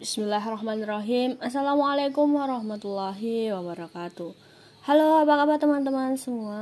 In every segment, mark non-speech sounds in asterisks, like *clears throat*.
Bismillahirrahmanirrahim. Assalamualaikum warahmatullahi wabarakatuh. Halo apa kabar teman-teman semua?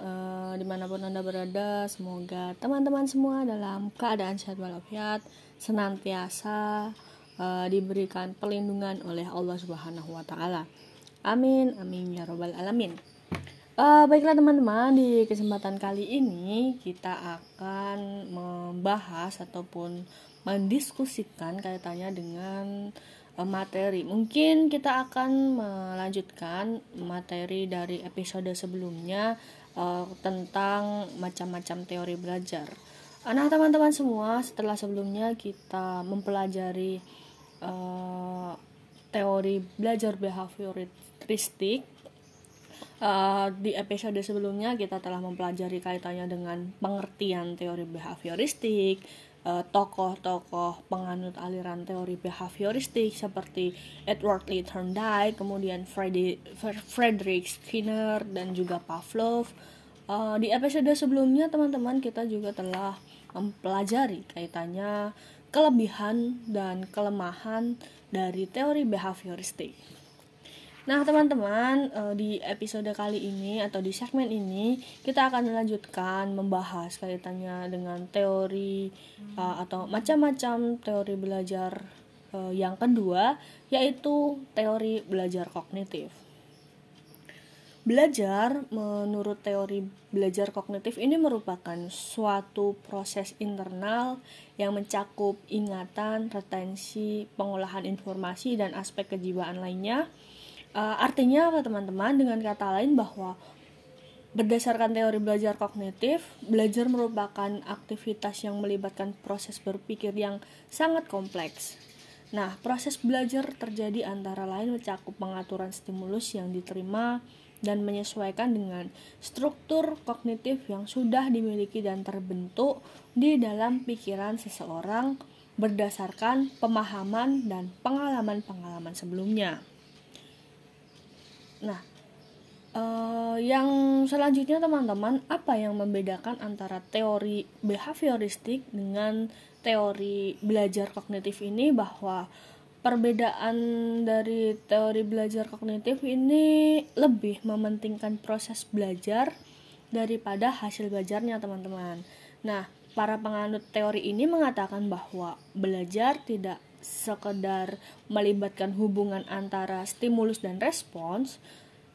Uh, Di mana pun anda berada Semoga teman-teman semua dalam keadaan sehat walafiat Senantiasa uh, diberikan perlindungan oleh Allah subhanahu wa ta'ala. Amin, amin ya robbal alamin. Uh, Baiklah teman-teman, di kesempatan kali ini kita akan membahas ataupun mendiskusikan kaitannya dengan uh, materi. Mungkin kita akan melanjutkan materi dari episode sebelumnya uh, tentang macam-macam teori belajar. Nah, teman-teman semua, setelah sebelumnya kita mempelajari uh, teori belajar behavioristik uh, di episode sebelumnya kita telah mempelajari kaitannya dengan pengertian teori behavioristik, Eh, tokoh-tokoh penganut aliran teori behavioristik seperti Edward Lee Thorndike, kemudian Frederick Skinner dan juga Pavlov. Uh, di episode sebelumnya teman-teman kita juga telah mempelajari kaitannya kelebihan dan kelemahan dari teori behavioristik. Nah, teman-teman, eh, di episode kali ini atau di segmen ini kita akan melanjutkan membahas kaitannya dengan teori eh, atau macam-macam teori belajar eh, yang kedua, yaitu teori belajar kognitif. Belajar menurut teori belajar kognitif ini merupakan suatu proses internal yang mencakup ingatan, retensi, pengolahan informasi dan aspek kejiwaan lainnya Uh, artinya apa teman-teman? Dengan kata lain bahwa berdasarkan teori belajar kognitif, belajar merupakan aktivitas yang melibatkan proses berpikir yang sangat kompleks. Nah, proses belajar terjadi antara lain mencakup pengaturan stimulus yang diterima dan menyesuaikan dengan struktur kognitif yang sudah dimiliki dan terbentuk di dalam pikiran seseorang berdasarkan pemahaman dan pengalaman-pengalaman sebelumnya. Nah, uh, yang selanjutnya teman-teman, apa yang membedakan antara teori behavioristik dengan teori belajar kognitif ini bahwa perbedaan dari teori belajar kognitif ini lebih mementingkan proses belajar daripada hasil belajarnya teman-teman. Nah, para penganut teori ini mengatakan bahwa belajar tidak sekedar melibatkan hubungan antara stimulus dan respons,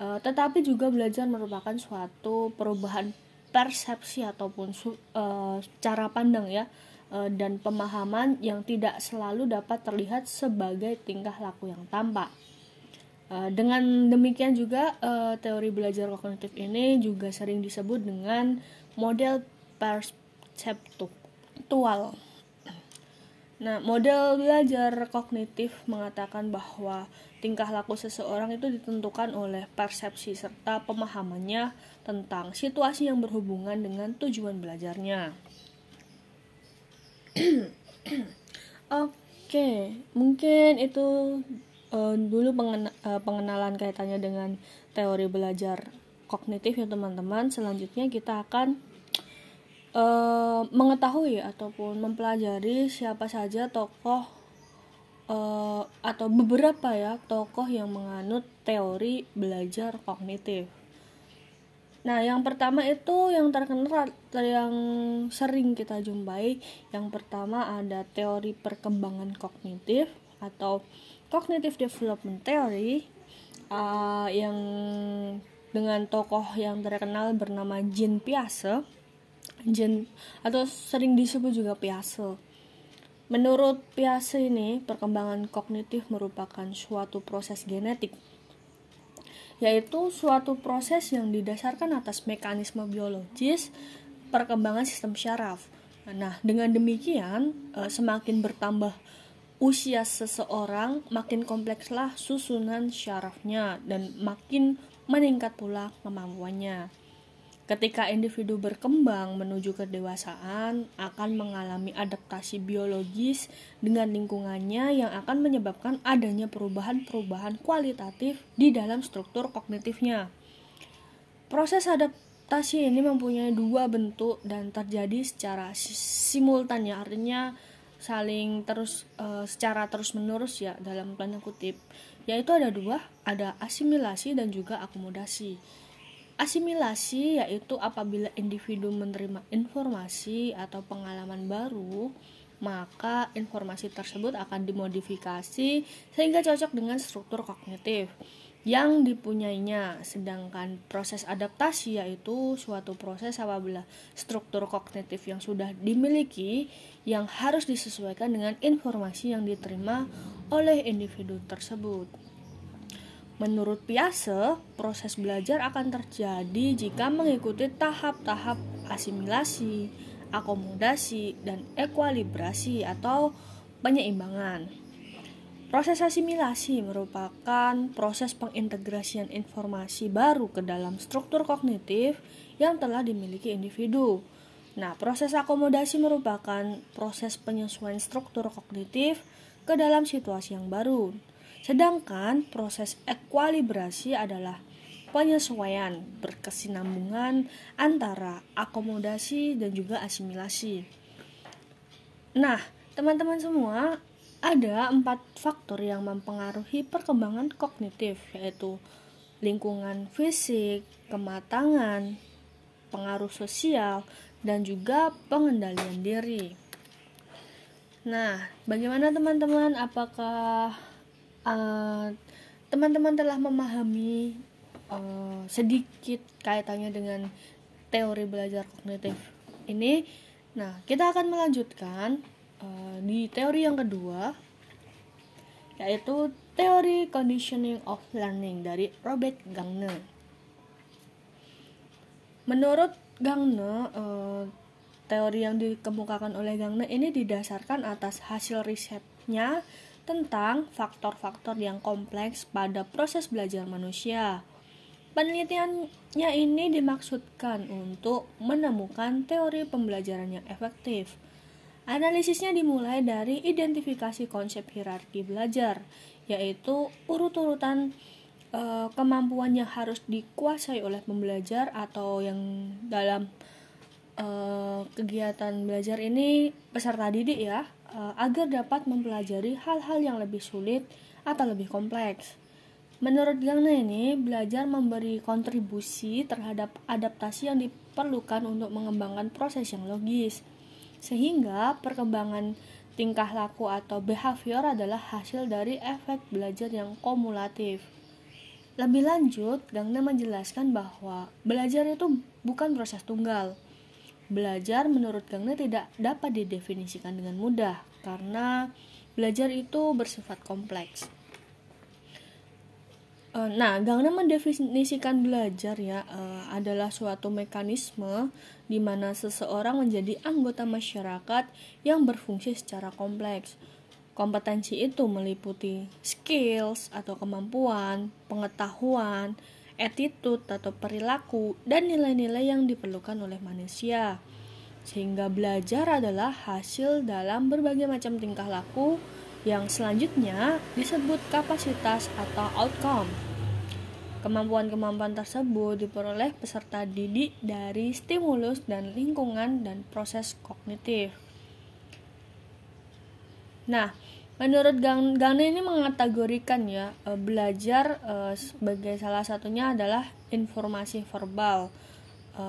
uh, tetapi juga belajar merupakan suatu perubahan persepsi ataupun uh, cara pandang ya uh, dan pemahaman yang tidak selalu dapat terlihat sebagai tingkah laku yang tampak. Dengan demikian juga teori belajar kognitif ini juga sering disebut dengan model perseptual Nah, model belajar kognitif mengatakan bahwa tingkah laku seseorang itu ditentukan oleh persepsi serta pemahamannya tentang situasi yang berhubungan dengan tujuan belajarnya. *clears throat* Oke, mungkin itu uh, dulu pengena uh, pengenalan kaitannya dengan teori belajar kognitif ya teman-teman. Selanjutnya kita akan uh, mengetahui ataupun mempelajari siapa saja tokoh uh, atau beberapa ya tokoh yang menganut teori belajar kognitif. Nah, yang pertama itu yang terkenal yang sering kita jumpai, yang pertama ada teori perkembangan kognitif atau cognitive development theory uh, yang dengan tokoh yang terkenal bernama Jean Piaget Jen atau sering disebut juga Piaget. Menurut Piaget ini, perkembangan kognitif merupakan suatu proses genetik yaitu suatu proses yang didasarkan atas mekanisme biologis perkembangan sistem syaraf. Nah, dengan demikian, e, semakin bertambah usia seseorang, makin komplekslah susunan syarafnya dan makin meningkat pula kemampuannya. Ketika individu berkembang menuju kedewasaan, akan mengalami adaptasi biologis dengan lingkungannya yang akan menyebabkan adanya perubahan-perubahan kualitatif di dalam struktur kognitifnya. Proses adaptasi ini mempunyai dua bentuk dan terjadi secara simultan ya, artinya saling terus uh, secara terus menerus ya dalam tanda kutip yaitu ada dua ada asimilasi dan juga akomodasi asimilasi yaitu apabila individu menerima informasi atau pengalaman baru maka informasi tersebut akan dimodifikasi sehingga cocok dengan struktur kognitif yang dipunyainya. Sedangkan proses adaptasi yaitu suatu proses apabila struktur kognitif yang sudah dimiliki yang harus disesuaikan dengan informasi yang diterima oleh individu tersebut. Menurut Piase, proses belajar akan terjadi jika mengikuti tahap-tahap asimilasi, akomodasi, dan ekualibrasi atau penyeimbangan. Proses asimilasi merupakan proses pengintegrasian informasi baru ke dalam struktur kognitif yang telah dimiliki individu. Nah, proses akomodasi merupakan proses penyesuaian struktur kognitif ke dalam situasi yang baru. Sedangkan proses ekualibrasi adalah penyesuaian berkesinambungan antara akomodasi dan juga asimilasi. Nah, teman-teman semua, ada empat faktor yang mempengaruhi perkembangan kognitif, yaitu lingkungan fisik, kematangan, pengaruh sosial, dan juga pengendalian diri. Nah, bagaimana teman-teman? Apakah uh, teman-teman telah memahami uh, sedikit kaitannya dengan teori belajar kognitif ini? Nah, kita akan melanjutkan Eh, di teori yang kedua yaitu teori conditioning of learning dari Robert Gagne. Menurut Gagne, uh, teori yang dikemukakan oleh Gagne ini didasarkan atas hasil risetnya tentang faktor-faktor yang kompleks pada proses belajar manusia. Penelitiannya ini dimaksudkan untuk menemukan teori pembelajaran yang efektif Analisisnya dimulai dari identifikasi konsep hierarki belajar, yaitu urut-urutan e, kemampuan yang harus dikuasai oleh pembelajar atau yang dalam e, kegiatan belajar ini peserta didik ya, agar dapat mempelajari hal-hal yang lebih sulit atau lebih kompleks. Menurut Gangna ini, belajar memberi kontribusi terhadap adaptasi yang diperlukan untuk mengembangkan proses yang logis sehingga perkembangan tingkah laku atau behavior adalah hasil dari efek belajar yang kumulatif. Lebih lanjut, Gangna menjelaskan bahwa belajar itu bukan proses tunggal. Belajar menurut Gangna tidak dapat didefinisikan dengan mudah karena belajar itu bersifat kompleks. Eh, nah, Gangna mendefinisikan belajar ya uh, adalah suatu mekanisme di mana seseorang menjadi anggota masyarakat yang berfungsi secara kompleks. Kompetensi itu meliputi skills atau kemampuan, pengetahuan, attitude atau perilaku, dan nilai-nilai yang diperlukan oleh manusia. Sehingga belajar adalah hasil dalam berbagai macam tingkah laku yang selanjutnya disebut kapasitas atau outcome. Kemampuan-kemampuan tersebut diperoleh peserta didik dari stimulus dan lingkungan dan proses kognitif. Nah, menurut Gang Gane ini mengategorikan ya e, belajar e, sebagai salah satunya adalah informasi verbal. E,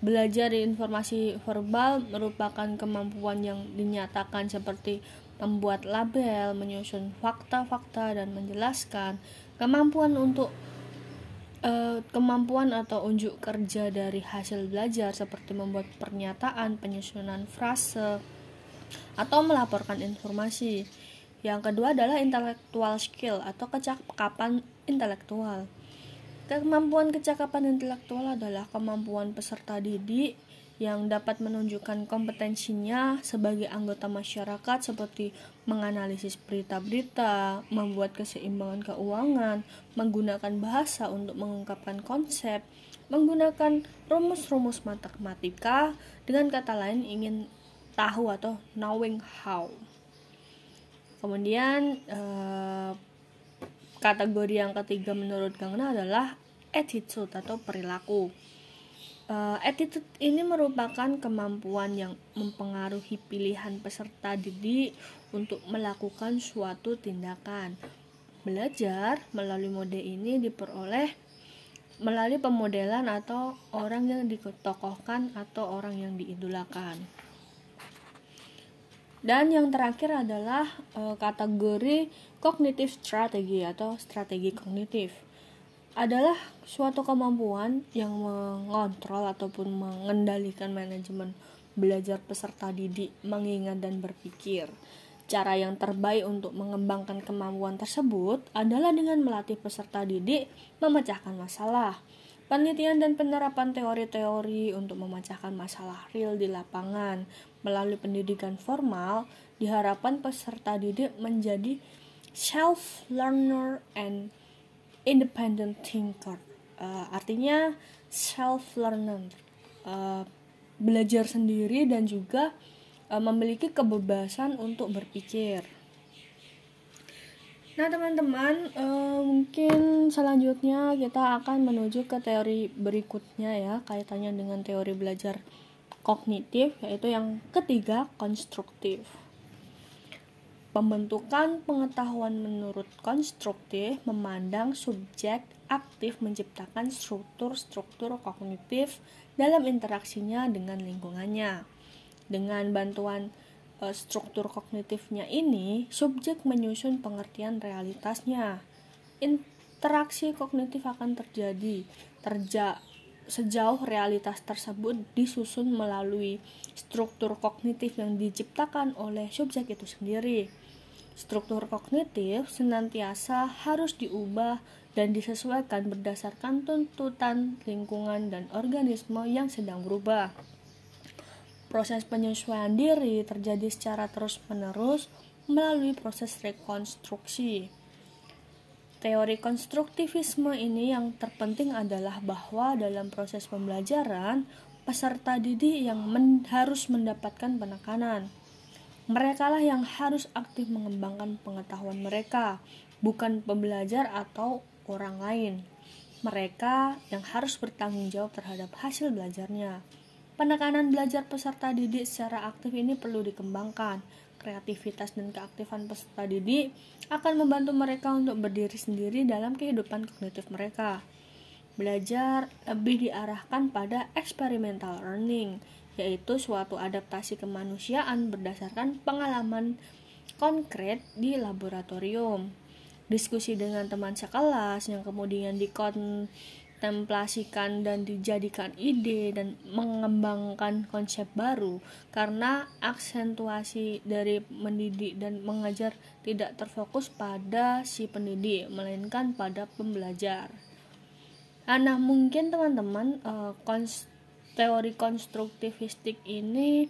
belajar informasi verbal merupakan kemampuan yang dinyatakan seperti membuat label, menyusun fakta-fakta dan menjelaskan kemampuan untuk kemampuan atau unjuk kerja dari hasil belajar seperti membuat pernyataan, penyusunan frase, atau melaporkan informasi. Yang kedua adalah intellectual skill atau kecakapan intelektual. Kemampuan kecakapan intelektual adalah kemampuan peserta didik yang dapat menunjukkan kompetensinya sebagai anggota masyarakat seperti menganalisis berita-berita, membuat keseimbangan keuangan, menggunakan bahasa untuk mengungkapkan konsep, menggunakan rumus-rumus matematika, dengan kata lain ingin tahu atau knowing how. Kemudian eh, kategori yang ketiga menurut Gangna adalah attitude atau perilaku Uh, attitude ini merupakan kemampuan yang mempengaruhi pilihan peserta didik untuk melakukan suatu tindakan. Belajar melalui mode ini diperoleh melalui pemodelan atau orang yang ditokohkan atau orang yang diidolakan. Dan yang terakhir adalah e, kategori kognitif strategi atau strategi kognitif. Adalah suatu kemampuan yang mengontrol ataupun mengendalikan manajemen belajar peserta didik mengingat dan berpikir. Cara yang terbaik untuk mengembangkan kemampuan tersebut adalah dengan melatih peserta didik memecahkan masalah. Penelitian dan penerapan teori-teori untuk memecahkan masalah real di lapangan melalui pendidikan formal diharapkan peserta didik menjadi self learner and independent thinker. Uh, artinya self learner, uh, belajar sendiri dan juga uh, memiliki kebebasan untuk berpikir. Nah, teman-teman, uh, mungkin selanjutnya kita akan menuju ke teori berikutnya ya, kaitannya dengan teori belajar kognitif, yaitu yang ketiga, konstruktif. Pembentukan pengetahuan menurut konstruktif memandang subjek aktif menciptakan struktur-struktur kognitif dalam interaksinya dengan lingkungannya. Dengan bantuan uh, struktur kognitifnya ini, subjek menyusun pengertian realitasnya. Interaksi kognitif akan terjadi terja sejauh realitas tersebut disusun melalui struktur kognitif yang diciptakan oleh subjek itu sendiri. Struktur kognitif senantiasa harus diubah dan disesuaikan berdasarkan tuntutan lingkungan dan organisme yang sedang berubah. Proses penyesuaian diri terjadi secara terus-menerus melalui proses rekonstruksi. Teori konstruktivisme ini yang terpenting adalah bahwa dalam proses pembelajaran, peserta didik yang men harus mendapatkan penekanan. Mereka lah yang harus aktif mengembangkan pengetahuan mereka, bukan pembelajar atau orang lain. Mereka yang harus bertanggung jawab terhadap hasil belajarnya. Penekanan belajar peserta didik secara aktif ini perlu dikembangkan. Kreativitas dan keaktifan peserta didik akan membantu mereka untuk berdiri sendiri dalam kehidupan kognitif mereka. Belajar lebih diarahkan pada experimental learning, yaitu suatu adaptasi kemanusiaan berdasarkan pengalaman konkret di laboratorium. Diskusi dengan teman sekelas yang kemudian dikon templasikan dan dijadikan ide dan mengembangkan konsep baru karena aksentuasi dari mendidik dan mengajar tidak terfokus pada si pendidik melainkan pada pembelajar. Nah, mungkin teman-teman kons teori konstruktivistik ini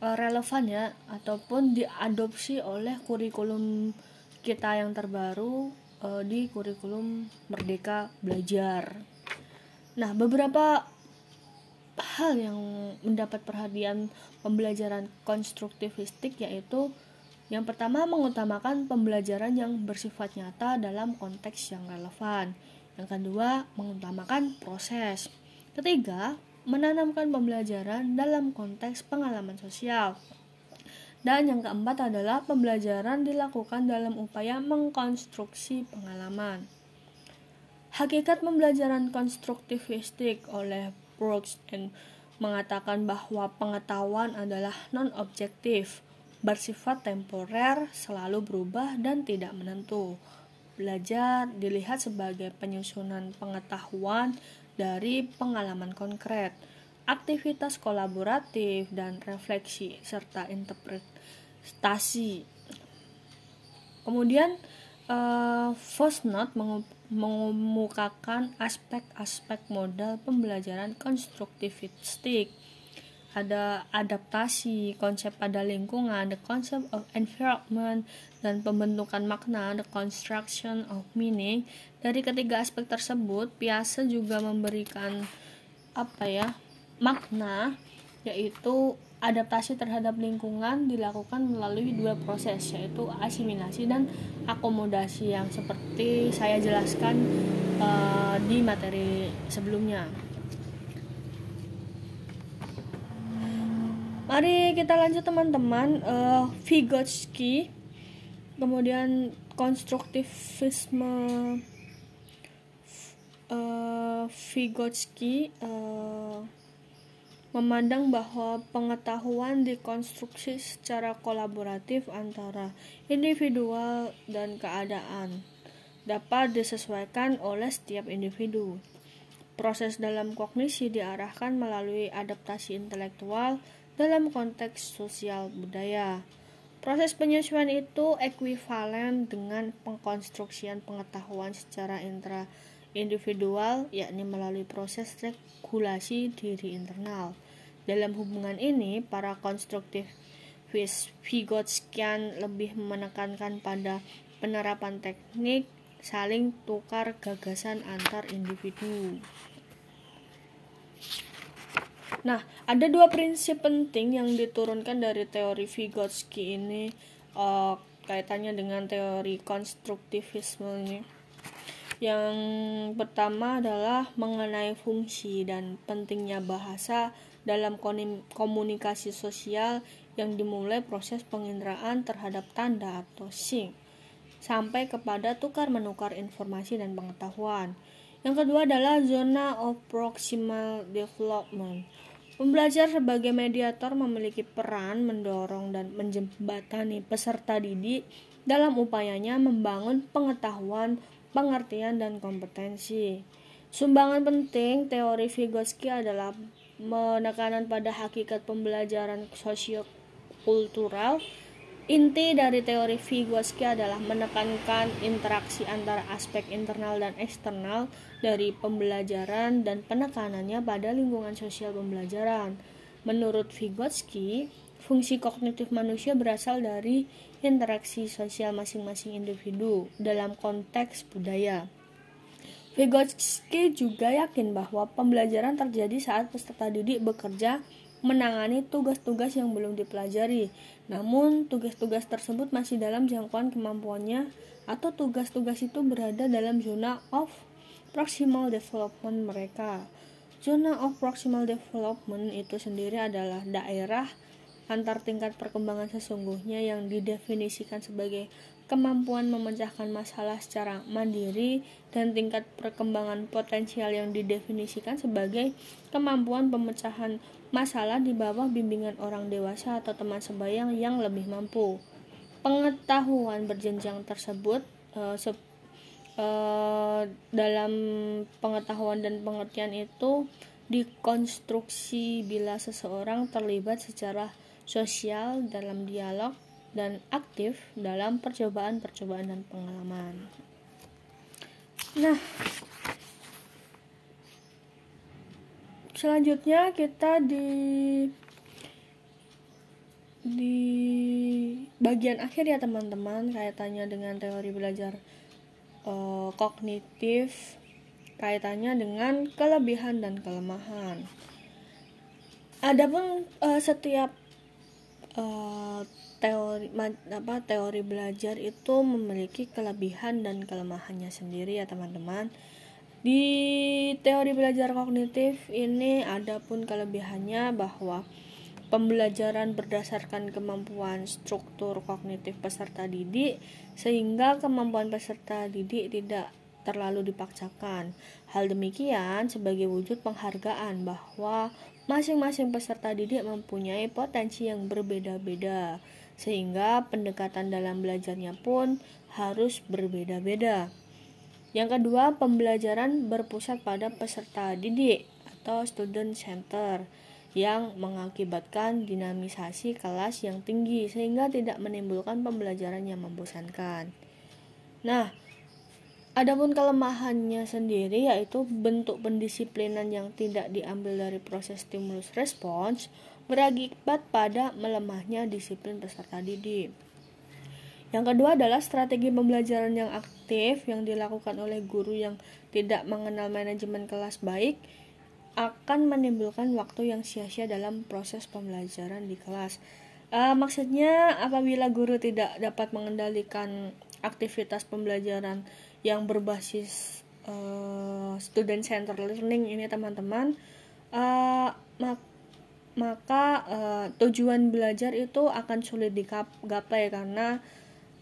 uh, relevan ya ataupun diadopsi oleh kurikulum kita yang terbaru uh, di kurikulum Merdeka Belajar. Nah, beberapa hal yang mendapat perhatian pembelajaran konstruktivistik yaitu yang pertama mengutamakan pembelajaran yang bersifat nyata dalam konteks yang relevan. Yang kedua, mengutamakan proses. Ketiga, menanamkan pembelajaran dalam konteks pengalaman sosial. Dan yang keempat adalah pembelajaran dilakukan dalam upaya mengkonstruksi pengalaman. Hakikat pembelajaran konstruktivistik oleh Brooks and mengatakan bahwa pengetahuan adalah non-objektif, bersifat temporer, selalu berubah dan tidak menentu. Belajar dilihat sebagai penyusunan pengetahuan dari pengalaman konkret, aktivitas kolaboratif dan refleksi serta interpretasi. Kemudian uh, Fosnot mengemukakan aspek-aspek modal pembelajaran konstruktivistik. Ada adaptasi, konsep pada lingkungan, the concept of environment, dan pembentukan makna, the construction of meaning. Dari ketiga aspek tersebut, Piase juga memberikan apa ya makna, yaitu adaptasi terhadap lingkungan dilakukan melalui dua proses yaitu asimilasi dan akomodasi yang seperti saya jelaskan uh, di materi sebelumnya. Mari kita lanjut teman-teman. Uh, Vygotsky, kemudian konstruktivisme uh, Vygotsky uh, memandang bahwa pengetahuan dikonstruksi secara kolaboratif antara individual dan keadaan dapat disesuaikan oleh setiap individu. Proses dalam kognisi diarahkan melalui adaptasi intelektual dalam konteks sosial budaya. Proses penyesuaian itu ekuivalen dengan pengkonstruksian pengetahuan secara intra individual, yakni melalui proses regulasi diri internal. Dalam hubungan ini, para konstruktif Vygotskian lebih menekankan pada penerapan teknik saling tukar gagasan antar individu. Nah, ada dua prinsip penting yang diturunkan dari teori Vygotsky ini uh, kaitannya dengan teori konstruktivisme ini. Yang pertama adalah mengenai fungsi dan pentingnya bahasa dalam komunikasi sosial yang dimulai proses penginderaan terhadap tanda atau sing sampai kepada tukar menukar informasi dan pengetahuan. Yang kedua adalah zona of proximal development Pembelajar sebagai mediator memiliki peran mendorong dan menjembatani peserta didik dalam upayanya membangun pengetahuan, pengertian, dan kompetensi. Sumbangan penting teori Vygotsky adalah menekanan pada hakikat pembelajaran sosiokultural Inti dari teori Vygotsky adalah menekankan interaksi antara aspek internal dan eksternal dari pembelajaran dan penekanannya pada lingkungan sosial pembelajaran. Menurut Vygotsky, fungsi kognitif manusia berasal dari interaksi sosial masing-masing individu dalam konteks budaya. Vygotsky juga yakin bahwa pembelajaran terjadi saat peserta didik bekerja menangani tugas-tugas yang belum dipelajari. Namun, tugas-tugas tersebut masih dalam jangkauan kemampuannya atau tugas-tugas itu berada dalam zona of proximal development mereka. Zona of proximal development itu sendiri adalah daerah antar tingkat perkembangan sesungguhnya yang didefinisikan sebagai kemampuan memecahkan masalah secara mandiri dan tingkat perkembangan potensial yang didefinisikan sebagai kemampuan pemecahan masalah di bawah bimbingan orang dewasa atau teman sebayang yang lebih mampu. Pengetahuan berjenjang tersebut uh, se uh, dalam pengetahuan dan pengertian itu dikonstruksi bila seseorang terlibat secara sosial dalam dialog dan aktif dalam percobaan-percobaan dan pengalaman. Nah, selanjutnya kita di di bagian akhir ya teman-teman kaitannya dengan teori belajar uh, kognitif kaitannya dengan kelebihan dan kelemahan. Adapun uh, setiap uh, teori apa teori belajar itu memiliki kelebihan dan kelemahannya sendiri ya teman-teman. Di teori belajar kognitif ini ada pun kelebihannya bahwa pembelajaran berdasarkan kemampuan struktur kognitif peserta didik sehingga kemampuan peserta didik tidak terlalu dipaksakan. Hal demikian sebagai wujud penghargaan bahwa masing-masing peserta didik mempunyai potensi yang berbeda-beda sehingga pendekatan dalam belajarnya pun harus berbeda-beda. Yang kedua, pembelajaran berpusat pada peserta didik atau student center yang mengakibatkan dinamisasi kelas yang tinggi sehingga tidak menimbulkan pembelajaran yang membosankan. Nah, adapun kelemahannya sendiri yaitu bentuk pendisiplinan yang tidak diambil dari proses stimulus respons berakibat pada melemahnya disiplin peserta didik. Yang kedua adalah strategi pembelajaran yang aktif yang dilakukan oleh guru yang tidak mengenal manajemen kelas baik akan menimbulkan waktu yang sia-sia dalam proses pembelajaran di kelas. Uh, maksudnya apabila guru tidak dapat mengendalikan aktivitas pembelajaran yang berbasis uh, student center learning ini teman-teman, uh, maka uh, tujuan belajar itu akan sulit digapai karena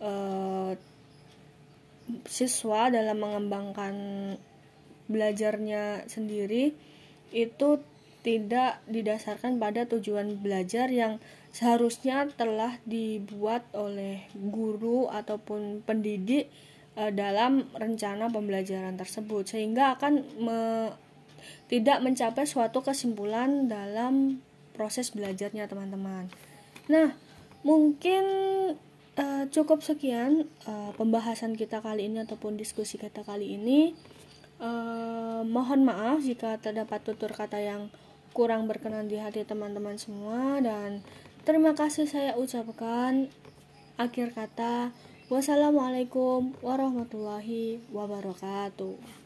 uh, siswa dalam mengembangkan belajarnya sendiri itu tidak didasarkan pada tujuan belajar yang seharusnya telah dibuat oleh guru ataupun pendidik uh, dalam rencana pembelajaran tersebut. Sehingga akan me, tidak mencapai suatu kesimpulan dalam proses belajarnya teman-teman. Nah, mungkin uh, cukup sekian uh, pembahasan kita kali ini ataupun diskusi kita kali ini. Uh, mohon maaf jika terdapat tutur kata yang kurang berkenan di hati teman-teman semua dan terima kasih saya ucapkan akhir kata wassalamualaikum warahmatullahi wabarakatuh